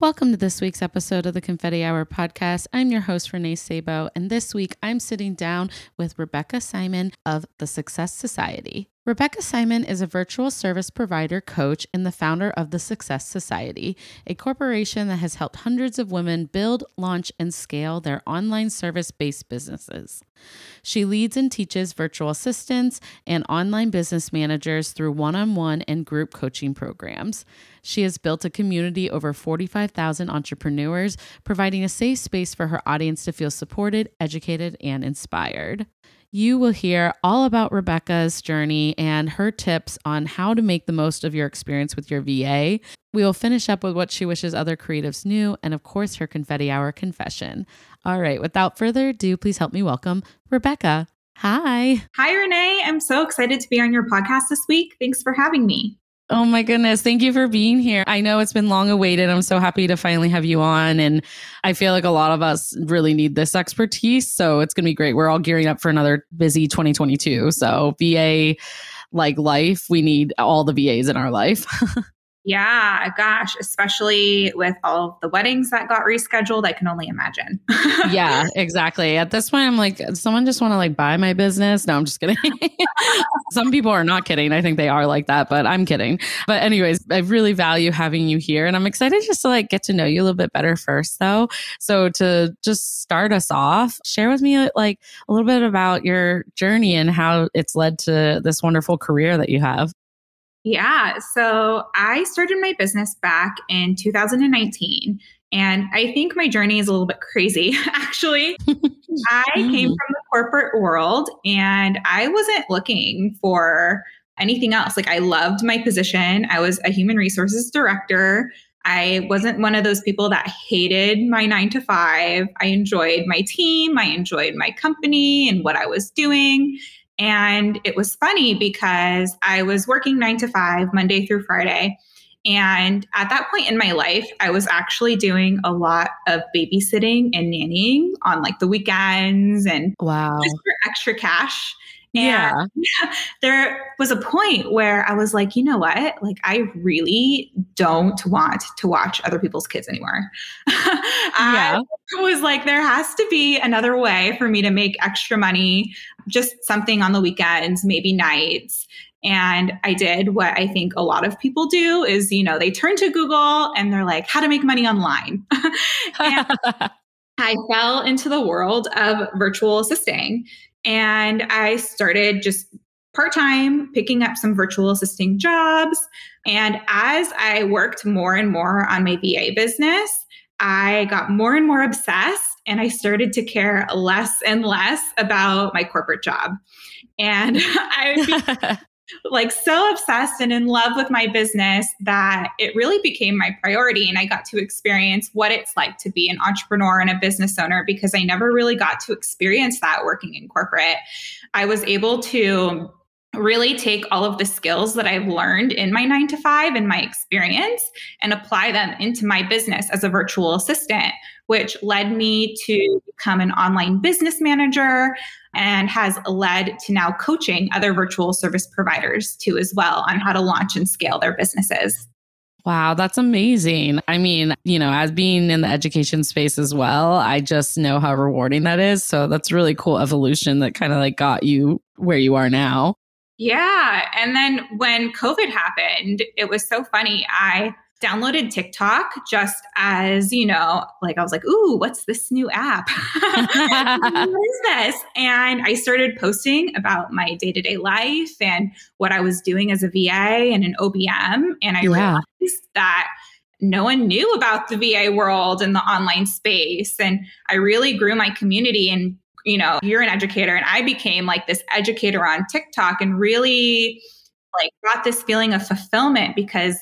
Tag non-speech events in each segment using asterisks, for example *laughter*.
Welcome to this week's episode of the Confetti Hour podcast. I'm your host, Renee Sabo, and this week I'm sitting down with Rebecca Simon of the Success Society. Rebecca Simon is a virtual service provider, coach, and the founder of the Success Society, a corporation that has helped hundreds of women build, launch, and scale their online service based businesses. She leads and teaches virtual assistants and online business managers through one on one and group coaching programs. She has built a community over 45,000 entrepreneurs, providing a safe space for her audience to feel supported, educated, and inspired you will hear all about Rebecca's journey and her tips on how to make the most of your experience with your VA. We will finish up with what she wishes other creatives knew, and of course, her confetti hour confession. All right, without further ado, please help me welcome Rebecca. Hi. Hi, Renee. I'm so excited to be on your podcast this week. Thanks for having me. Oh my goodness. Thank you for being here. I know it's been long awaited. I'm so happy to finally have you on. And I feel like a lot of us really need this expertise. So it's going to be great. We're all gearing up for another busy 2022. So, VA like life, we need all the VAs in our life. *laughs* Yeah, gosh, especially with all the weddings that got rescheduled, I can only imagine. *laughs* yeah, exactly. At this point, I'm like, someone just want to like buy my business. No, I'm just kidding. *laughs* Some people are not kidding. I think they are like that, but I'm kidding. But anyways, I really value having you here, and I'm excited just to like get to know you a little bit better first, though. So to just start us off, share with me like a little bit about your journey and how it's led to this wonderful career that you have. Yeah. So I started my business back in 2019. And I think my journey is a little bit crazy, *laughs* actually. *laughs* I came mm. from the corporate world and I wasn't looking for anything else. Like, I loved my position. I was a human resources director. I wasn't one of those people that hated my nine to five. I enjoyed my team, I enjoyed my company and what I was doing. And it was funny because I was working nine to five, Monday through Friday. And at that point in my life, I was actually doing a lot of babysitting and nannying on like the weekends and wow. just for extra cash. And yeah. *laughs* there was a point where I was like, you know what? Like, I really don't want to watch other people's kids anymore. *laughs* I yeah. was like, there has to be another way for me to make extra money, just something on the weekends, maybe nights. And I did what I think a lot of people do is, you know, they turn to Google and they're like, how to make money online. *laughs* I fell into the world of virtual assisting. And I started just part time picking up some virtual assisting jobs. And as I worked more and more on my VA business, I got more and more obsessed and I started to care less and less about my corporate job. And *laughs* I *laughs* like so obsessed and in love with my business that it really became my priority. And I got to experience what it's like to be an entrepreneur and a business owner because I never really got to experience that working in corporate. I was able to really take all of the skills that I've learned in my nine to five and my experience and apply them into my business as a virtual assistant, which led me to become an online business manager and has led to now coaching other virtual service providers too, as well, on how to launch and scale their businesses. Wow, that's amazing. I mean, you know, as being in the education space as well, I just know how rewarding that is. So that's really cool evolution that kind of like got you where you are now. Yeah. And then when COVID happened, it was so funny. I downloaded TikTok just as, you know, like I was like, ooh, what's this new app? *laughs* *laughs* what is this? And I started posting about my day to day life and what I was doing as a VA and an OBM. And I yeah. realized that no one knew about the VA world and the online space. And I really grew my community. And, you know, you're an educator, and I became like this educator on TikTok and really like got this feeling of fulfillment because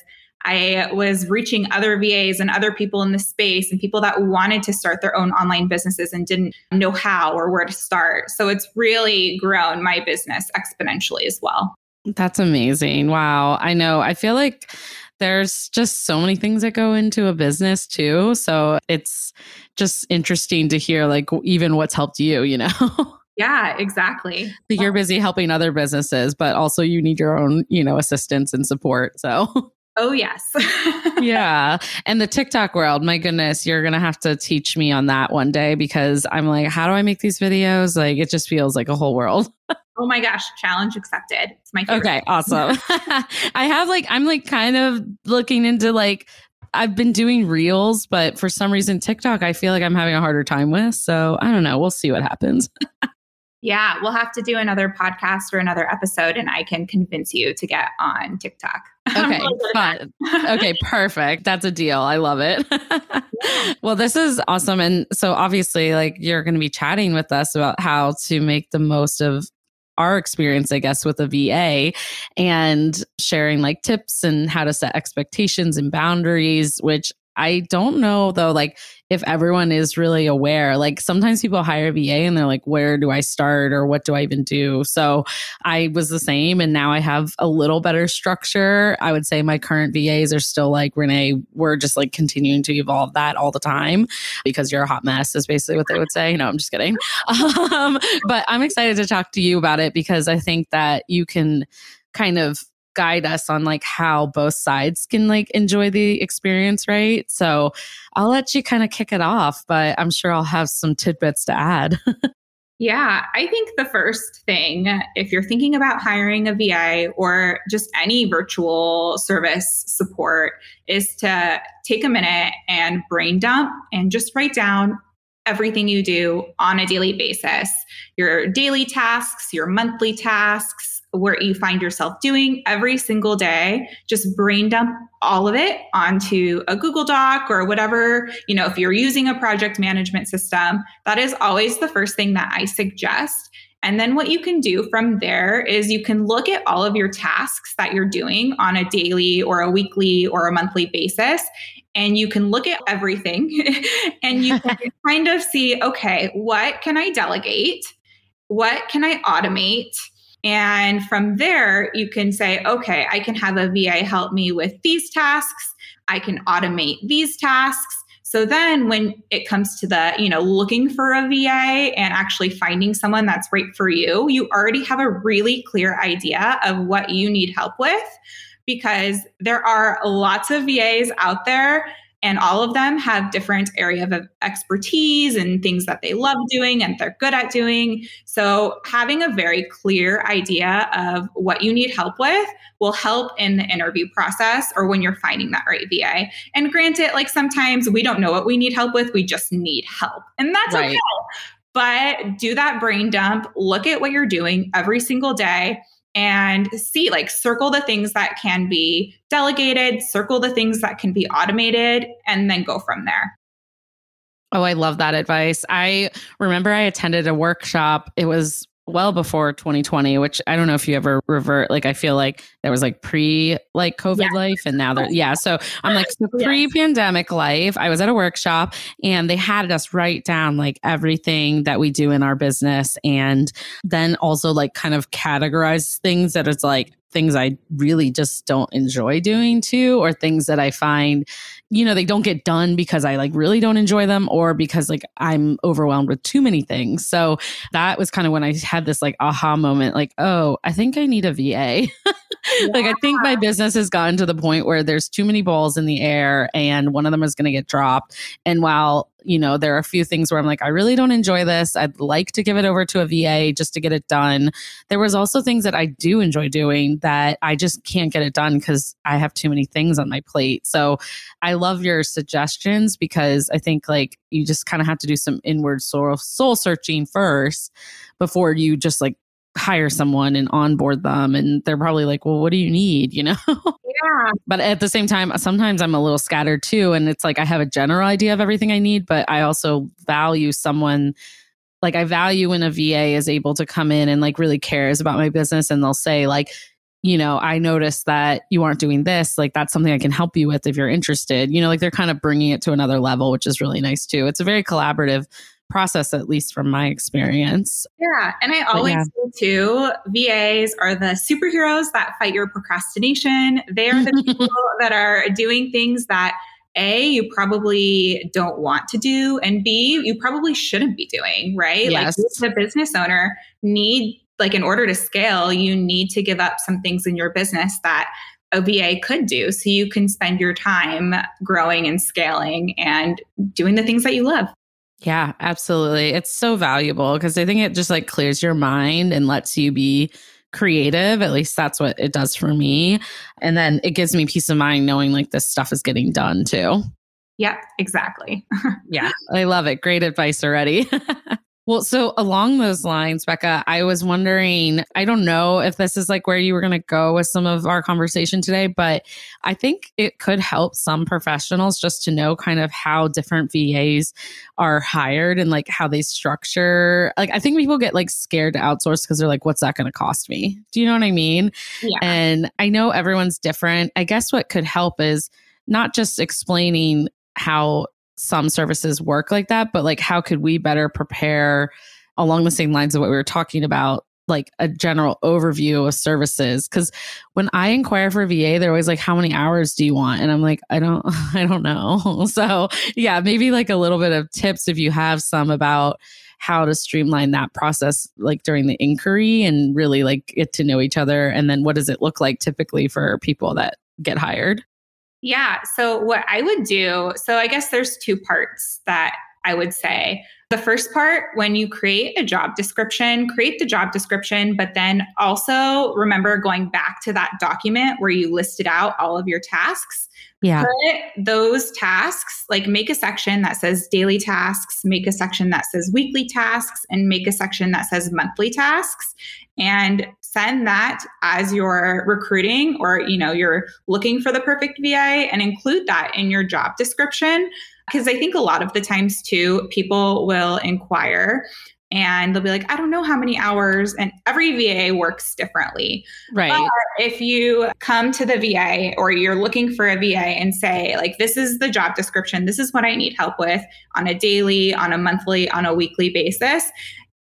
I was reaching other VAs and other people in the space and people that wanted to start their own online businesses and didn't know how or where to start. So it's really grown my business exponentially as well. That's amazing. Wow. I know. I feel like there's just so many things that go into a business too. So it's just interesting to hear like even what's helped you, you know? *laughs* Yeah, exactly. You're busy helping other businesses, but also you need your own, you know, assistance and support. So *laughs* Oh, yes. *laughs* yeah. And the TikTok world, my goodness, you're going to have to teach me on that one day because I'm like, how do I make these videos? Like, it just feels like a whole world. *laughs* oh my gosh, challenge accepted. It's my favorite. Okay, awesome. *laughs* I have like, I'm like kind of looking into like, I've been doing reels, but for some reason, TikTok, I feel like I'm having a harder time with. So I don't know. We'll see what happens. Yeah, we'll have to do another podcast or another episode, and I can convince you to get on TikTok. Okay, *laughs* fun. okay, perfect. That's a deal. I love it. *laughs* well, this is awesome. And so, obviously, like you're going to be chatting with us about how to make the most of our experience, I guess, with a VA and sharing like tips and how to set expectations and boundaries, which I don't know though, like if everyone is really aware. Like sometimes people hire a VA and they're like, where do I start or what do I even do? So I was the same and now I have a little better structure. I would say my current VAs are still like, Renee, we're just like continuing to evolve that all the time because you're a hot mess, is basically what they would say. No, I'm just kidding. *laughs* Um, but I'm excited to talk to you about it because I think that you can kind of guide us on like how both sides can like enjoy the experience, right? So I'll let you kind of kick it off, but I'm sure I'll have some tidbits to add. *laughs* yeah, I think the first thing, if you're thinking about hiring a VA or just any virtual service support, is to take a minute and brain dump and just write down everything you do on a daily basis your daily tasks, your monthly tasks, what you find yourself doing every single day. Just brain dump all of it onto a google doc or whatever you know if you're using a project management system that is always the first thing that i suggest. And then what you can do from there is you can look at all of your tasks that you're doing on a daily or a weekly or a monthly basis and you can look at everything *laughs* and you can *laughs* kind of see okay what can i delegate? What can i automate and from there, you can say, okay, I can have a VA help me with these tasks. I can automate these tasks. So then when it comes to the, you know, looking for a VA and actually finding someone that's right for you, you already have a really clear idea of what you need help with because there are lots of VAs out there and all of them have different area of expertise and things that they love doing and they're good at doing. So having a very clear idea of what you need help with will help in the interview process or when you're finding that right va and granted like sometimes we don't know what we need help with we just need help and that's right. okay. But do that brain dump look at what you're doing every single day and see like circle the things that can be delegated, circle the things that can be automated, and then go from there. Oh, I love that advice. I remember I attended a workshop. It was well before 2020 which i don't know if you ever revert like i feel like there was like pre like covid yeah. life and now there yeah so i'm like the pre pandemic life i was at a workshop and they had us write down like everything that we do in our business and then also like kind of categorize things that it's like things I really just don't enjoy doing too, or things that I find, you know, they don't get done because I like really don't enjoy them or because like I'm overwhelmed with too many things. So that was kind of when I had this like aha moment like, oh, I think I need a VA. yeah. *laughs* Like I think my business has gotten to the point where there's too many balls in the air and one of them is going to get dropped. And while you know, there are a few things where I'm like, I really don't enjoy this. I'd like to give it over to a VA just to get it done. There was also things that I do enjoy doing that I just can't get it done because I have too many things on my plate. So I love your suggestions because I think like you just kind of have to do some inward soul, soul searching first before you just like hire someone and onboard them and they're probably like well what do you need? You know? *laughs* Yeah. But at the same time sometimes i'm a little scattered too and it's like i have a general idea of everything i need but i also value someone like i value when a va is able to come in and like really cares about my business and they'll say like you know i noticed that you aren't doing this like that's something i can help you with if you're interested. You know like they're kind of bringing it to another level which is really nice too. It's a very collaborative process, at least from my experience. Yeah. And I always yeah. say too, VAs are the superheroes that fight your procrastination. They are the *laughs* people that are doing things that a, you probably don't want to do, and B, you probably shouldn't be doing, right? Yes. Like the business owner need like in order to scale, you need to give up some things in your business that a VA could do so you can spend your time growing and scaling and doing the things that you love. Yeah, absolutely. It's so valuable because I think it just like clears your mind and lets you be creative. At least that's what it does for me. And then it gives me peace of mind knowing like this stuff is getting done too. Yep, exactly. *laughs* yeah, I love it. Great advice already. *laughs* Well, so along those lines, Becca, I was wondering, I don't know if this is like where you were going to go with some of our conversation today, but I think it could help some professionals just to know kind of how different VAs are hired and like how they structure. Like, I think people get like scared to outsource because they're like, what's that going to cost me? Do you know what I mean? Yeah. And I know everyone's different. I guess what could help is not just explaining how some services work like that, but like how could we better prepare along the same lines of what we were talking about like a general overview of services? Because when i inquire for va they're always like how many hours do you want? And i'm like i don't *laughs* i don't know. *laughs* So yeah maybe like a little bit of tips if you have some about how to streamline that process like during the inquiry and really like get to know each other and then what does it look like typically for people that get hired yeah. So, what I would do, so I guess there's two parts that I would say. The first part, when you create a job description, create the job description, but then also remember going back to that document where you listed out all of your tasks. Yeah. Put those tasks, like make a section that says daily tasks, make a section that says weekly tasks, and make a section that says monthly tasks. And send that as you're recruiting or you know you're looking for the perfect VA and include that in your job description because I think a lot of the times too people will inquire and they'll be like, I don't know how many hours, and every VA works differently. Right. But if you come to the VA or you're looking for a VA and say, like, this is the job description, this is what I need help with on a daily, on a monthly, on a weekly basis,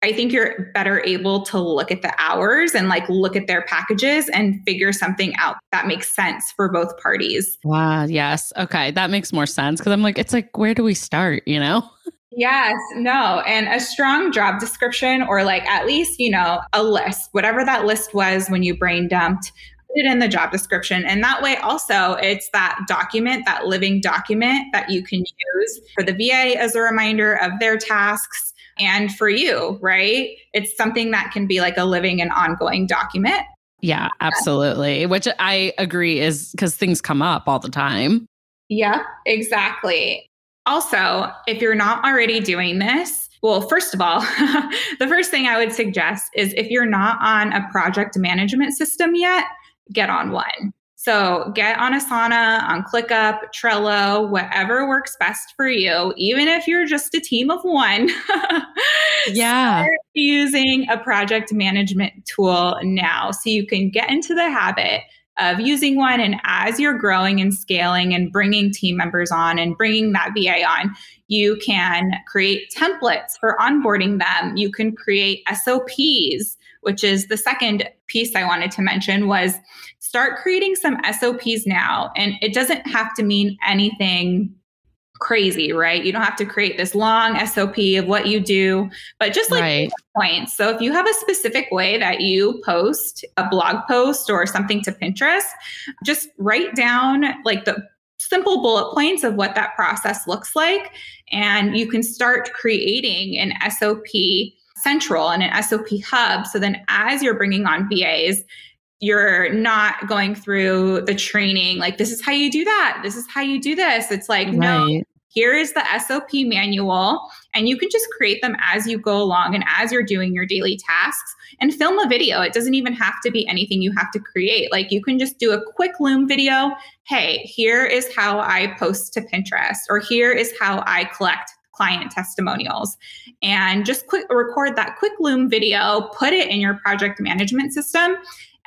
I think you're better able to look at the hours and like look at their packages and figure something out that makes sense for both parties. Wow. Yes. Okay. That makes more sense because I'm like, it's like, where do we start? You know? *laughs* Yes, no. And a strong job description or like at least, you know, a list, whatever that list was when you brain dumped, put it in the job description. And that way also it's that document, that living document that you can use for the VA as a reminder of their tasks and for you, right? It's something that can be like a living and ongoing document. Yeah, absolutely. Which I agree is because things come up all the time. Yeah, exactly. Also, if you're not already doing this, well, first of all, *laughs* the first thing I would suggest is if you're not on a project management system yet, get on one. So get on Asana, on ClickUp, Trello, whatever works best for you, even if you're just a team of one. *laughs* yeah. using a project management tool now so you can get into the habit of using one. And as you're growing and scaling and bringing team members on and bringing that VA on, you can create templates for onboarding them. You can create SOPs, which is the second piece I wanted to mention was start creating some SOPs now. And it doesn't have to mean anything crazy, right? You don't have to create this long SOP of what you do, but just like right. points. So if you have a specific way that you post a blog post or something to Pinterest, just write down like the simple bullet points of what that process looks like. And you can start creating an SOP central and an SOP hub. So then as you're bringing on VAs, you're not going through the training like this is how you do that. This is how you do this. It's like right. no here is the SOP manual and you can just create them as you go along and as you're doing your daily tasks and film a video. It doesn't even have to be anything you have to create. Like you can just do a quick loom video. Hey here is how I post to Pinterest or here is how I collect client testimonials. And just quick record that quick loom video put it in your project management system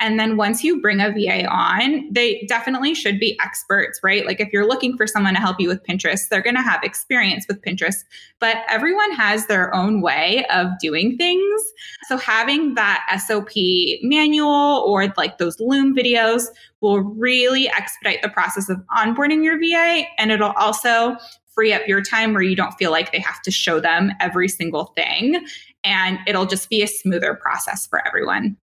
and then once you bring a VA on, they definitely should be experts, right? Like if you're looking for someone to help you with Pinterest, they're going to have experience with Pinterest, but everyone has their own way of doing things. So having that SOP manual or like those Loom videos will really expedite the process of onboarding your VA. And it'll also free up your time where you don't feel like they have to show them every single thing. And it'll just be a smoother process for everyone.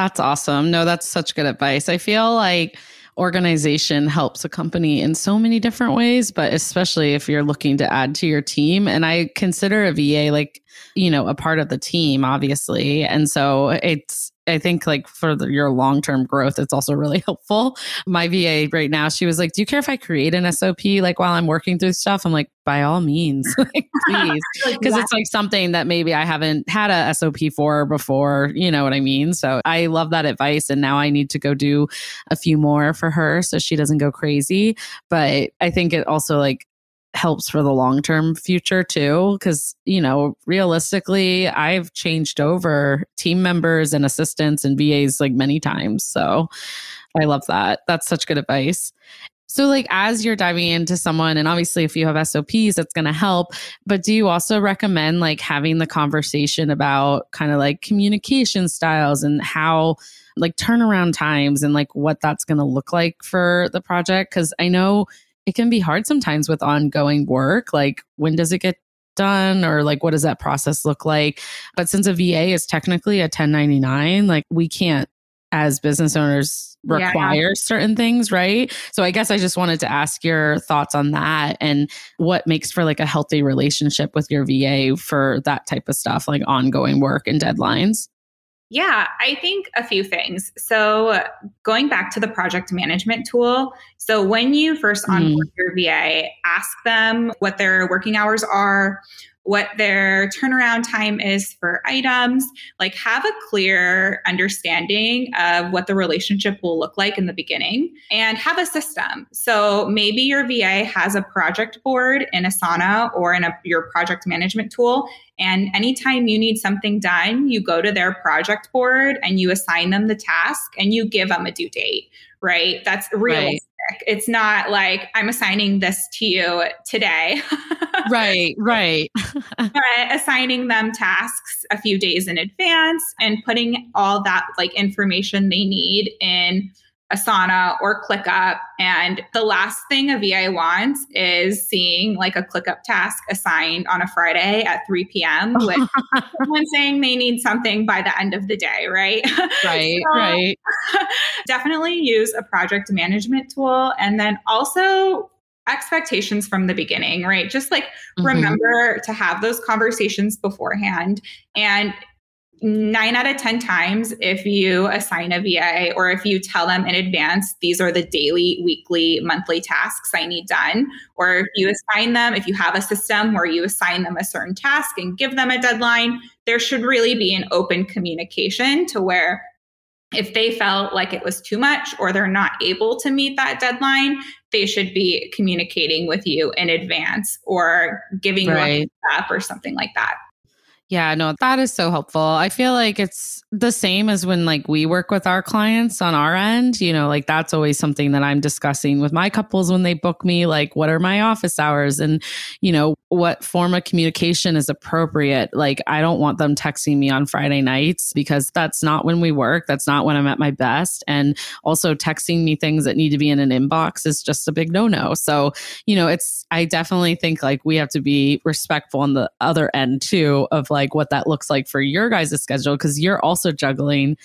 That's awesome. No, that's such good advice. I feel like organization helps a company in so many different ways, but especially if you're looking to add to your team. And I consider a VA like, you know, a part of the team, obviously. And so it's, I think like for the, your long term growth, it's also really *laughs* helpful. My VA right now, she was like, "Do you care if I create an SOP like while I'm working through stuff?" I'm like, "By all means, *laughs* like, please," *laughs* because yeah. it's like something that maybe I haven't had a SOP for before. You know what I mean? So I love that advice, and now I need to go do a few more for her so she doesn't go crazy. But I think it also like helps for the long term future too. Cause, you know, realistically, I've changed over team members and assistants and VAs like many times. So I love that. That's such good advice. So, like, as you're diving into someone, and obviously, if you have SOPs, that's going to help. But do you also recommend like having the conversation about kind of like communication styles and how, like, turnaround times and like what that's going to look like for the project? Because I know it can be hard sometimes with ongoing work. Like, when does it get done or like what does that process look like but since a va is technically a 1099 like we can't as business owners require yeah. certain things right so i guess i just wanted to ask your thoughts on that and what makes for like a healthy relationship with your va for that type of stuff like ongoing work and deadlines yeah, I think a few things. So, going back to the project management tool. So, when you first onboard mm. your VA, ask them what their working hours are, what their turnaround time is for items, like have a clear understanding of what the relationship will look like in the beginning and have a system. So maybe your VA has a project board in Asana or in a, your project management tool. And anytime you need something done, you go to their project board and you assign them the task and you give them a due date, right? That's realistic. Right. It's not like I'm assigning this to you today. right, *laughs* right. *laughs* but assigning them tasks a few days in advance and putting all that like information they need in Asana or ClickUp. And the last thing a VA wants is seeing like a ClickUp task assigned on a Friday at 3 p.m. *laughs* with someone saying they need something by the end of the day, right? *laughs* Right, so right. *laughs* definitely use a project management tool. And then also expectations from the beginning, right? Just like mm-hmm. remember to have those conversations beforehand. And nine out of 10 times, if you assign a VA or if you tell them in advance, these are the daily, weekly, monthly tasks I need done, or if you assign them, if you have a system where you assign them a certain task and give them a deadline, there should really be an open communication to where if they felt like it was too much or they're not able to meet that deadline, they should be communicating with you in advance or giving right. you a up or something like that. Yeah, no, that is so helpful. I feel like it's the same as when like we work with our clients on our end, you know, like that's always something that I'm discussing with my couples when they book me, like what are my office hours and you know, what form of communication is appropriate. Like I don't want them texting me on Friday nights because that's not when we work, that's not when I'm at my best and also texting me things that need to be in an inbox is just a big no-no. So, you know, it's I definitely think like we have to be respectful on the other end too of like what that looks like for your guys' schedule because you're also juggling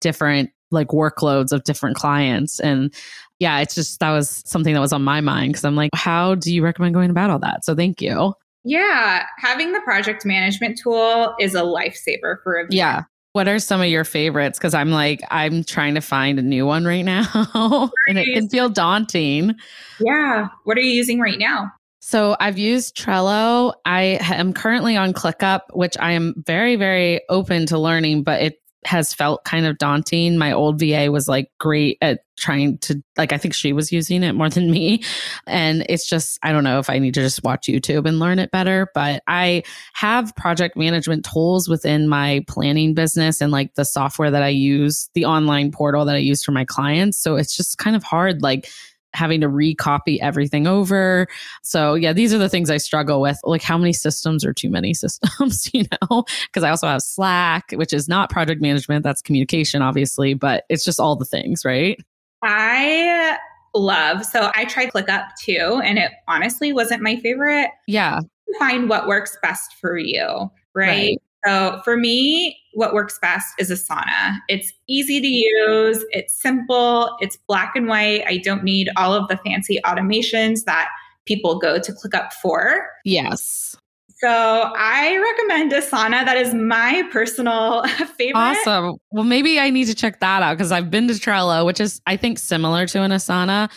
different like workloads of different clients. And yeah it's just that was something that was on my mind because i'm like how do you recommend going about all that? So thank you. Yeah having the project management tool is a lifesaver for a yeah. What are some of your favorites? Because i'm like i'm trying to find a new one right now *laughs* and it can feel daunting. Yeah. What are you using right now so I've used Trello. I am currently on ClickUp, which I am very, very open to learning, but it has felt kind of daunting. My old VA was like great at trying to like I think she was using it more than me and it's just I don't know if I need to just watch YouTube and learn it better, but I have project management tools within my planning business and like the software that I use, the online portal that I use for my clients, so it's just kind of hard like having to recopy everything over. So yeah, these are the things I struggle with. Like how many systems are too many *laughs* systems, you know? Because I also have Slack, which is not project management, that's communication, obviously, but it's just all the things, right? I love. So I tried ClickUp too, and it honestly wasn't my favorite. Yeah. Find what works best for you, right? right. So for me, what works best is Asana. It's easy to use, it's simple, it's black and white. I don't need all of the fancy automations that people go to ClickUp for. Yes. So I recommend Asana. That is my personal *laughs* favorite. Awesome. Well, maybe I need to check that out because I've been to Trello, which is, I think, similar to an Asana.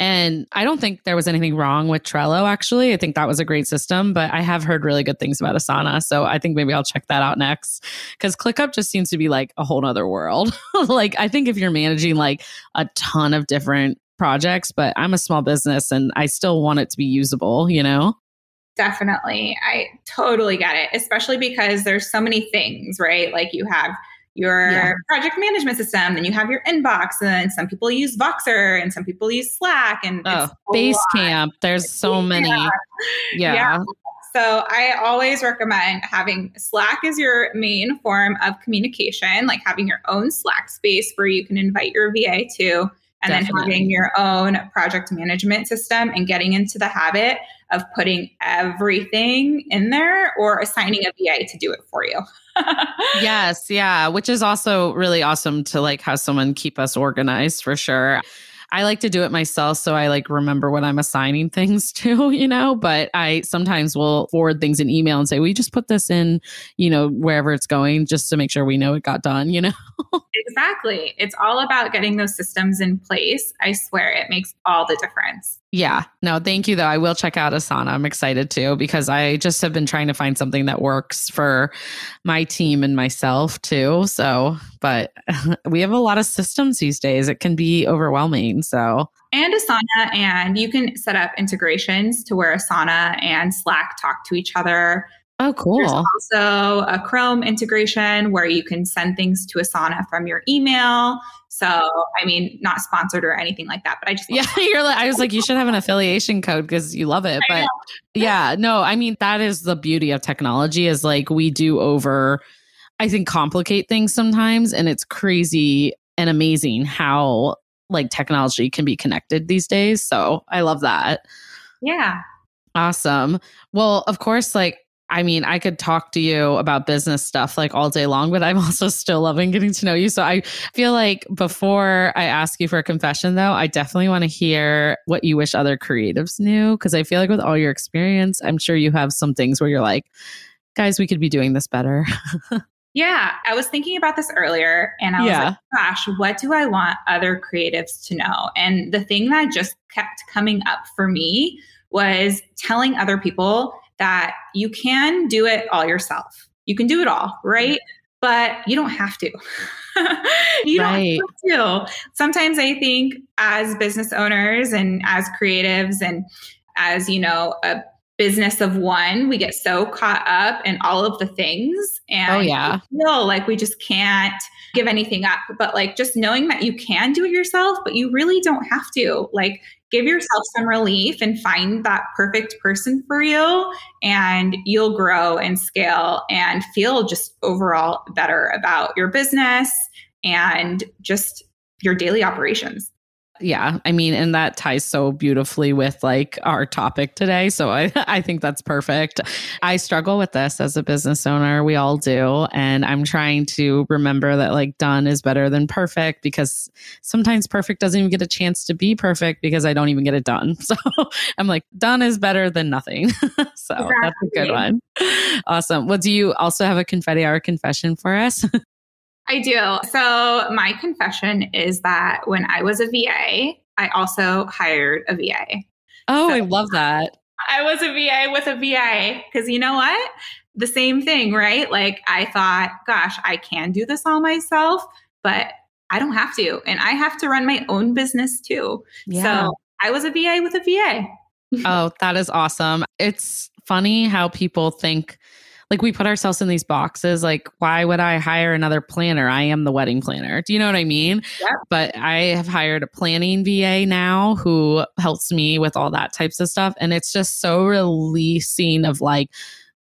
And I don't think there was anything wrong with Trello, actually. I think that was a great system, but I have heard really good things about Asana. So I think maybe I'll check that out next because ClickUp just seems to be like a whole nother world. *laughs* like, I think if you're managing like a ton of different projects, but I'm a small business and I still want it to be usable, you know? Definitely. I totally get it, especially because there's so many things, right? Like you have your yeah. project management system, then you have your inbox, and some people use Voxer and some people use Slack and oh, Basecamp. There's *laughs* so many. Yeah. yeah. So I always recommend having Slack as your main form of communication, like having your own Slack space where you can invite your VA to, and Definitely. then having your own project management system and getting into the habit of putting everything in there or assigning a VA to do it for you. Yes, yeah, which is also really awesome to like have someone keep us organized for sure. I like to do it myself so I like remember what I'm assigning *laughs* things to, you know, but I sometimes will forward things in email and say, "We just put this in, you know, wherever it's going just to make sure we know it got done," you know. *laughs* exactly. It's all about getting those systems in place. I swear it makes all the difference. Yeah. No, thank you though. I will check out Asana. I'm excited too because I just have been trying to find something that works for my team and myself too. So, but *laughs* we have a lot of systems these days. It can be overwhelming. So, and Asana, and you can set up integrations to where Asana and Slack talk to each other. Oh, cool. There's also a Chrome integration where you can send things to Asana from your email. So, I mean, not sponsored or anything like that, but I just yeah, *laughs* you're like I was like, you should have an affiliation code because you love it. But *laughs* yeah, no, I mean, that is the beauty of technology is like we do over, I think, complicate things sometimes, and it's crazy and amazing how like technology can be connected these days. So I love that. Yeah. Awesome. Well, of course, like I mean, I could talk to you about business stuff like all day long, but I'm *laughs* also still loving getting to know you. So I feel like before I ask you for a confession, though, I definitely want to hear what you wish other creatives knew. Cause I feel like with all your experience, I'm sure you have some things where you're like, guys, we could be doing this better. *laughs* yeah. I was thinking about this earlier and I was yeah. like, gosh, what do I want other creatives to know? And the thing that just kept coming up for me was telling other people that you can do it all yourself. You can do it all, right? But you don't have to. *laughs* you right. don't have to. Sometimes I think as business owners and as creatives and as, you know, a business of one, we get so caught up in all of the things and oh, yeah. feel like we just can't give anything up. But like just knowing that you can do it yourself, but you really don't have to. Like give yourself some relief and find that perfect person for you and you'll grow and scale and feel just overall better about your business and just your daily operations yeah i mean and that ties so beautifully with like our topic today so i *laughs* i think that's perfect. I struggle with this as a business owner we all do and i'm trying to remember that like done is better than perfect because sometimes perfect doesn't even get a chance to be perfect because i don't even get it done. *laughs* So i'm like done is better than nothing. *laughs* So exactly. that's a good one. Awesome. Well do you also have a confetti hour confession for us I do. So, my confession is that when I was a VA, I also hired a VA. Oh, so I love that. I was a VA with a VA because you know what? The same thing, right? Like, I thought, gosh, I can do this all myself, but I don't have to. And I have to run my own business too. Yeah. So, I was a VA with a VA. *laughs* oh, that is awesome. It's funny how people think like we put ourselves in these boxes like why would i hire another planner? I am the wedding planner. Do you know what i mean? Yeah. but i have hired a planning va now who helps me with all that types of stuff. And it's just so releasing of like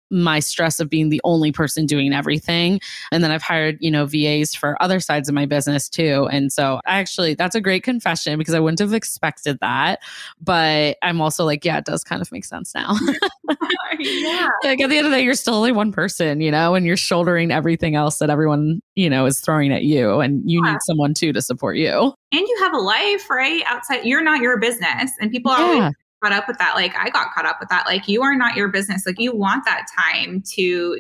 my stress of being the only person doing everything. And then I've hired, you know, VAs for other sides of my business too. And so actually, that's a great confession because I wouldn't have expected that. But I'm also like, yeah, it does kind of make sense now. *laughs* *laughs* yeah. Like at the end of the day, you're still only one person, you know, and you're shouldering everything else that everyone, you know, is throwing at you. And you yeah. need someone too to support you. And you have a life, right? Outside, you're not your business. And people yeah. always caught up with that. Like I got caught up with that. Like you are not your business. Like you want that time to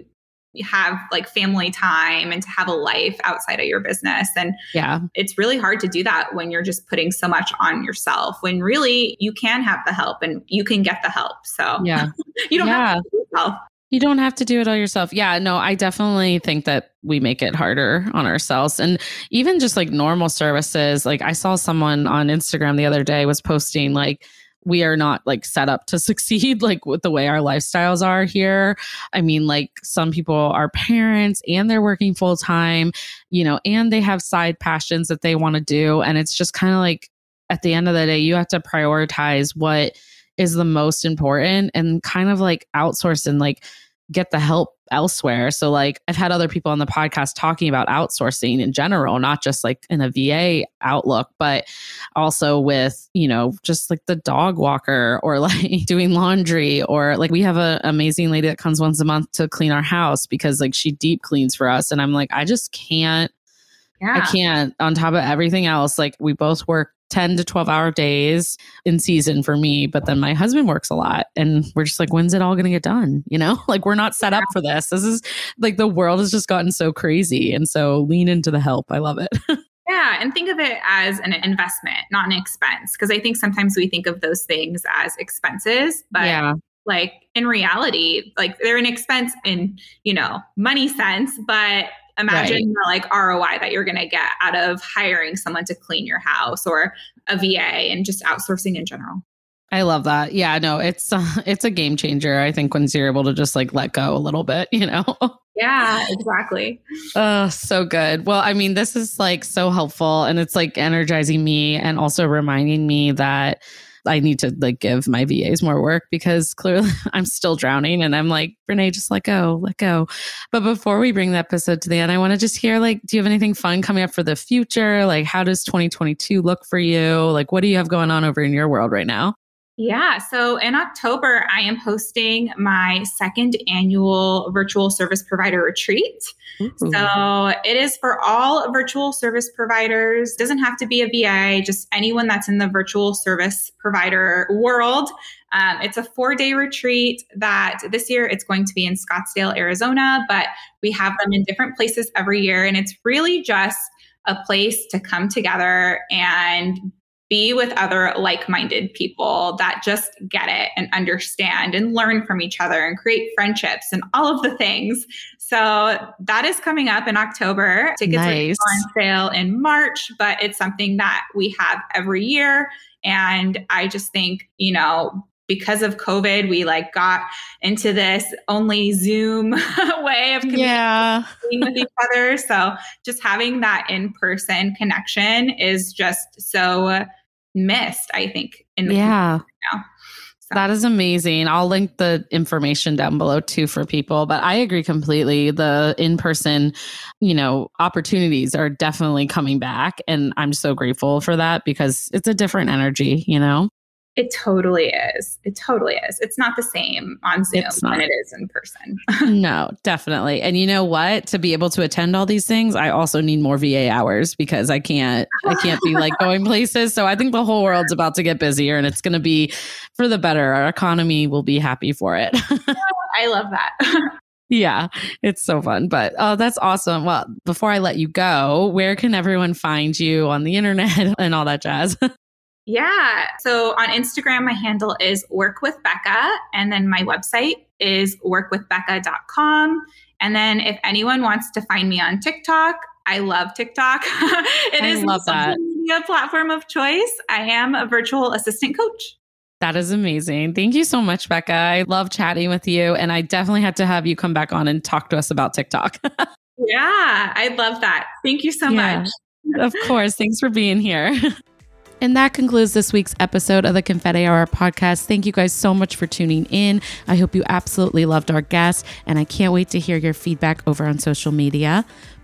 have like family time and to have a life outside of your business. And yeah, it's really hard to do that when you're just putting so much on yourself when really you can have the help and you can get the help. So yeah, *laughs* you don't yeah. have to do yourself. You don't have to do it all yourself. Yeah, no, I definitely think that we make it harder on ourselves. And even just like normal services, like I saw someone on Instagram the other day was posting like we are not like set up to *laughs* succeed like with the way our lifestyles are here. I mean, like some people are parents and they're working full time, you know, and they have side passions that they want to do. And it's just kind of like at the end of the day, you have to prioritize what is the most important and kind of like outsource and like get the help elsewhere. So like I've had other people on the podcast talking about outsourcing in general, not just like in a VA outlook, but also with, you know, just like the dog walker or *laughs* like doing laundry or like we have an amazing lady that comes once a month to clean our house because like she deep cleans for us and I'm like I just can't yeah. I can't on top of everything else like we both work 10 to 12 hour days in season for me but then my husband works a lot and we're just like when's it all going to get done? *laughs* You know *laughs* like we're not set up for this. This is like the world has just gotten so crazy and so lean into the help. I love it. *laughs* Yeah and think of it as an investment not an expense because i think sometimes we think of those things as expenses but yeah. like in reality like they're an expense in you know money sense but Imagine right. the like ROI that you're going to get out of hiring someone to clean your house or a VA and just outsourcing in general. I love that. Yeah, no, it's uh, *laughs* it's a game changer. I think once you're able to just like let go a little bit, *laughs* you know. Yeah, exactly. Oh, so good. Well, I mean, this is like so helpful and it's like energizing me and also reminding me that I need to like give my VAs more work because clearly *laughs* I'm still drowning and I'm like, Renee, just let go, let go. But before we bring the episode to the end, I want to just hear like, do you have anything fun coming up for the future? Like, how does 2022 look for you? Like, what do you have going on over in your world right now? Yeah. So in October, I am hosting my second annual virtual service provider retreat. Ooh. So it is for all virtual service providers. It doesn't have to be a VA, just anyone that's in the virtual service provider world. Um, it's a four day retreat that this year it's going to be in Scottsdale, Arizona, but we have them in different places every year. And it's really just a place to come together and be with other like minded people that just get it and understand and learn from each other and create friendships and all of the things. So that is coming up in October. Tickets nice. are on sale in March, but it's something that we have every year. And I just think, you know, because of COVID, we like got into this only Zoom *laughs* way of communicating Yeah. with each other. So just having that in person connection is just so missed, I think, in the Yeah. now. So, That is amazing. I'll link the information down below too for people, but I agree completely. The in-person, you know, opportunities are definitely coming back and I'm so grateful for that because it's a different energy, you know. It totally is. It totally is. It's not the same on Zoom than it is in person. *laughs* no, definitely. And you know what? To be able to attend all these things, I also need more VA hours because I can't I can't be like going places. So I think the whole world's about to get busier and it's going to be for the better. Our economy will be happy for it. *laughs* *laughs* I love that. Yeah, it's so fun. But oh, that's awesome. Well, before I let you go, where can everyone find you on the internet and all that jazz? Yeah. So on Instagram, my handle is work with Becca. And then my website is workwithbecca.com. And then if anyone wants to find me on TikTok, I love TikTok. *laughs* It I is love my media platform of choice. I am a virtual assistant coach. that is amazing. Thank you so much, Becca. I love chatting with you. And I definitely had to have you come back on and talk to us about TikTok. *laughs* Yeah, I love that. Thank you so Yeah. much. of course. Thanks for being here. *laughs* And that concludes this week's episode of the Confetti Hour podcast. Thank you guys so much for tuning in. I hope you absolutely loved our guest, and I can't wait to hear your feedback over on social media.